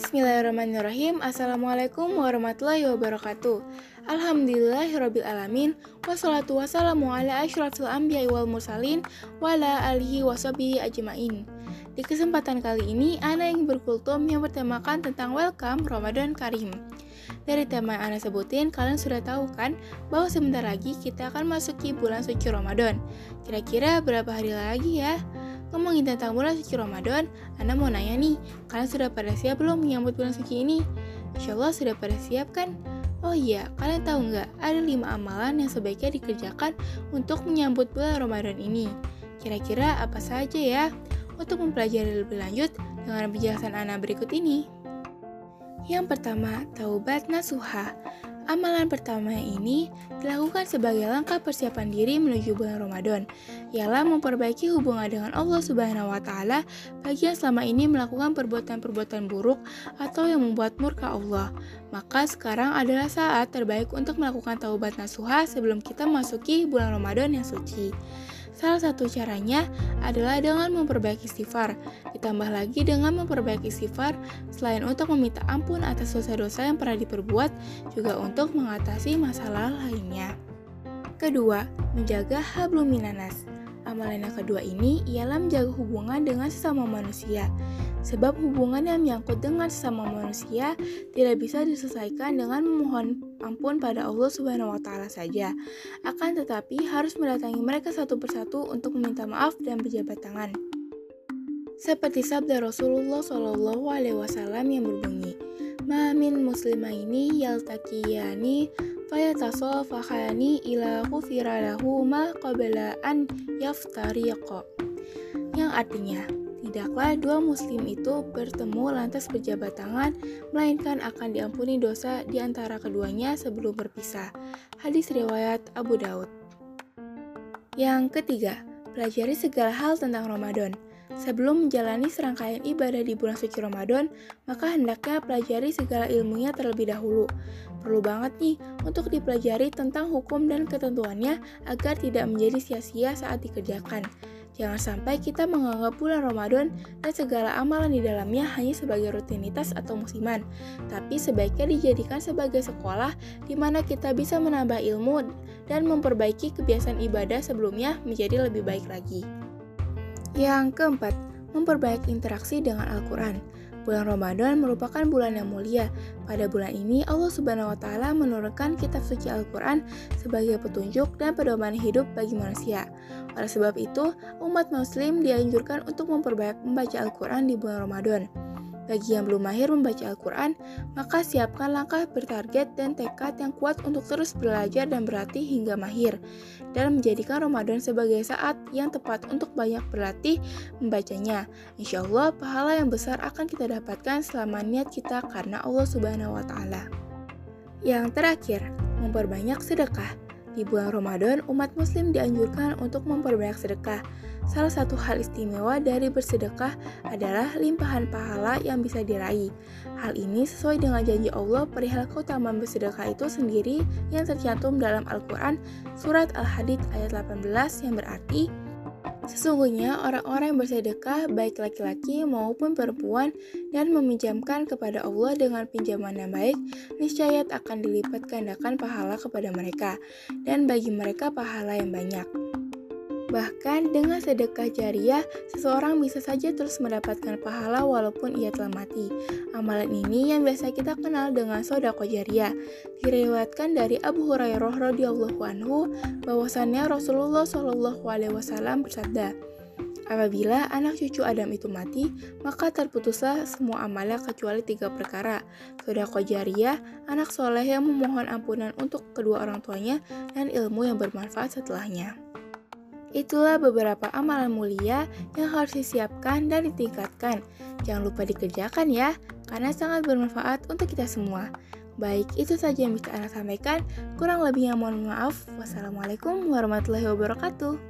Bismillahirrahmanirrahim. Assalamualaikum warahmatullahi wabarakatuh. Alhamdulillahirrabbilalamin. Wassalatu wassalamu ala ashrafil anbiya wal mursalin Wala alihi wasabihi ajma'in. Di kesempatan kali ini Ana ingin berkultum yang bertemakan tentang Welcome Ramadan Karim. Dari tema yang Ana sebutin, kalian sudah tahu kan bahwa sebentar lagi kita akan masuki bulan suci Ramadan. Kira-kira berapa hari lagi ya? Ngomongin tentang bulan suci Ramadan, Anda mau nanya nih, kalian sudah pada siap belum menyambut bulan suci ini? Insya Allah sudah pada siap kan? Oh iya, kalian tahu nggak ada lima amalan yang sebaiknya dikerjakan untuk menyambut bulan Ramadan ini? Kira-kira apa saja ya? Untuk mempelajari lebih lanjut dengan penjelasan Ana berikut ini. Yang pertama, taubat nasuha. Amalan pertama ini dilakukan sebagai langkah persiapan diri menuju bulan Ramadan, ialah memperbaiki hubungan dengan Allah Subhanahu wa taala bagi yang selama ini melakukan perbuatan-perbuatan buruk atau yang membuat murka Allah. Maka sekarang adalah saat terbaik untuk melakukan taubat nasuha sebelum kita masuki bulan Ramadan yang suci. Salah satu caranya adalah dengan memperbaiki sifar, ditambah lagi dengan memperbaiki sifar selain untuk meminta ampun atas dosa-dosa yang pernah diperbuat, juga untuk mengatasi masalah lainnya. Kedua, menjaga hablum minanas. Amalan yang kedua ini ialah menjaga hubungan dengan sesama manusia. Sebab hubungan yang menyangkut dengan sesama manusia tidak bisa diselesaikan dengan memohon ampun pada Allah Subhanahu wa taala saja. Akan tetapi harus mendatangi mereka satu persatu untuk meminta maaf dan berjabat tangan. Seperti sabda Rasulullah Shallallahu alaihi wasallam yang berbunyi, "Ma min muslimaini yaltaqiyani fayatasafahani ila ghufira lahu ma qabla an yaftariqa." Yang artinya, Tidaklah dua muslim itu bertemu lantas berjabat tangan, melainkan akan diampuni dosa di antara keduanya sebelum berpisah. Hadis riwayat Abu Daud. Yang ketiga, pelajari segala hal tentang Ramadan. Sebelum menjalani serangkaian ibadah di bulan suci Ramadan, maka hendaknya pelajari segala ilmunya terlebih dahulu. Perlu banget nih untuk dipelajari tentang hukum dan ketentuannya agar tidak menjadi sia-sia saat dikerjakan. Jangan sampai kita menganggap bulan Ramadan dan segala amalan di dalamnya hanya sebagai rutinitas atau musiman, tapi sebaiknya dijadikan sebagai sekolah di mana kita bisa menambah ilmu dan memperbaiki kebiasaan ibadah sebelumnya menjadi lebih baik lagi. Yang keempat, memperbaiki interaksi dengan Al-Quran. Bulan Ramadan merupakan bulan yang mulia. Pada bulan ini, Allah Subhanahu wa Ta'ala menurunkan Kitab Suci Al-Quran sebagai petunjuk dan pedoman hidup bagi manusia. Oleh sebab itu, umat Muslim dianjurkan untuk memperbaiki membaca Al-Quran di bulan Ramadan. Bagi yang belum mahir membaca Al-Quran, maka siapkan langkah bertarget dan tekad yang kuat untuk terus belajar dan berlatih hingga mahir, dan menjadikan Ramadan sebagai saat yang tepat untuk banyak berlatih membacanya. Insya Allah, pahala yang besar akan kita dapatkan selama niat kita karena Allah Subhanahu wa Ta'ala. Yang terakhir, memperbanyak sedekah. Di bulan Ramadan, umat muslim dianjurkan untuk memperbanyak sedekah. Salah satu hal istimewa dari bersedekah adalah limpahan pahala yang bisa diraih. Hal ini sesuai dengan janji Allah perihal keutamaan bersedekah itu sendiri yang tercantum dalam Al-Quran surat Al-Hadid ayat 18 yang berarti Sesungguhnya orang-orang yang bersedekah baik laki-laki maupun perempuan dan meminjamkan kepada Allah dengan pinjaman yang baik, niscaya akan dilipat gandakan pahala kepada mereka dan bagi mereka pahala yang banyak. Bahkan dengan sedekah jariah, seseorang bisa saja terus mendapatkan pahala walaupun ia telah mati. Amalan ini yang biasa kita kenal dengan sodako jariah. Diriwayatkan dari Abu Hurairah radhiyallahu anhu bahwasannya Rasulullah shallallahu alaihi wasallam bersabda, Apabila anak cucu Adam itu mati, maka terputuslah semua amalnya kecuali tiga perkara. Sodako jariah, anak soleh yang memohon ampunan untuk kedua orang tuanya, dan ilmu yang bermanfaat setelahnya. Itulah beberapa amalan mulia yang harus disiapkan dan ditingkatkan. Jangan lupa dikerjakan ya, karena sangat bermanfaat untuk kita semua. Baik, itu saja yang bisa Anda sampaikan. Kurang lebihnya mohon maaf. Wassalamualaikum warahmatullahi wabarakatuh.